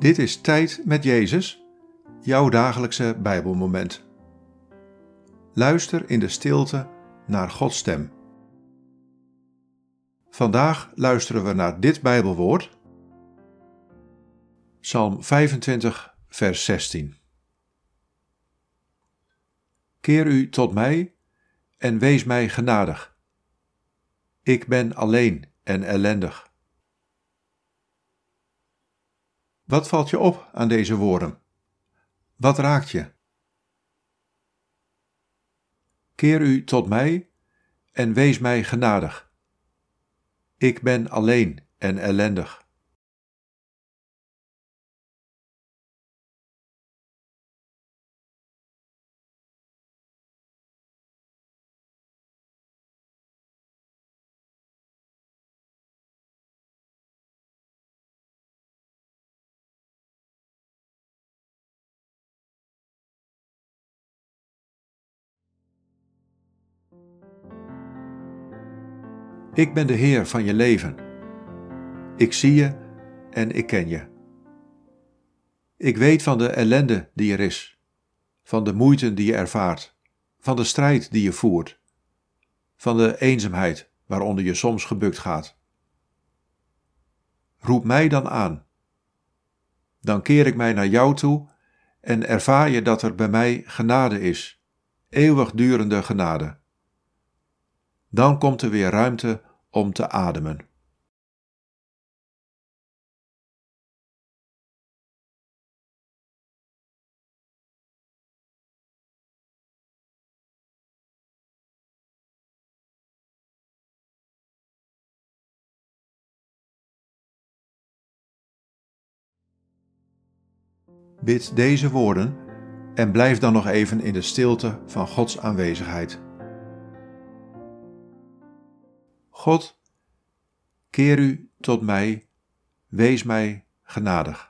Dit is Tijd met Jezus, jouw dagelijkse Bijbelmoment. Luister in de stilte naar Gods stem. Vandaag luisteren we naar dit Bijbelwoord. Psalm 25, vers 16. Keer u tot mij en wees mij genadig. Ik ben alleen en ellendig. Wat valt je op aan deze woorden? Wat raakt je? Keer u tot mij en wees mij genadig. Ik ben alleen en ellendig. Ik ben de Heer van je leven. Ik zie je en ik ken je. Ik weet van de ellende die er is, van de moeite die je ervaart, van de strijd die je voert, van de eenzaamheid waaronder je soms gebukt gaat. Roep mij dan aan. Dan keer ik mij naar jou toe en ervaar je dat er bij mij genade is, eeuwigdurende genade. Dan komt er weer ruimte om te ademen. Bid deze woorden en blijf dan nog even in de stilte van Gods aanwezigheid. God, keer u tot mij, wees mij genadig.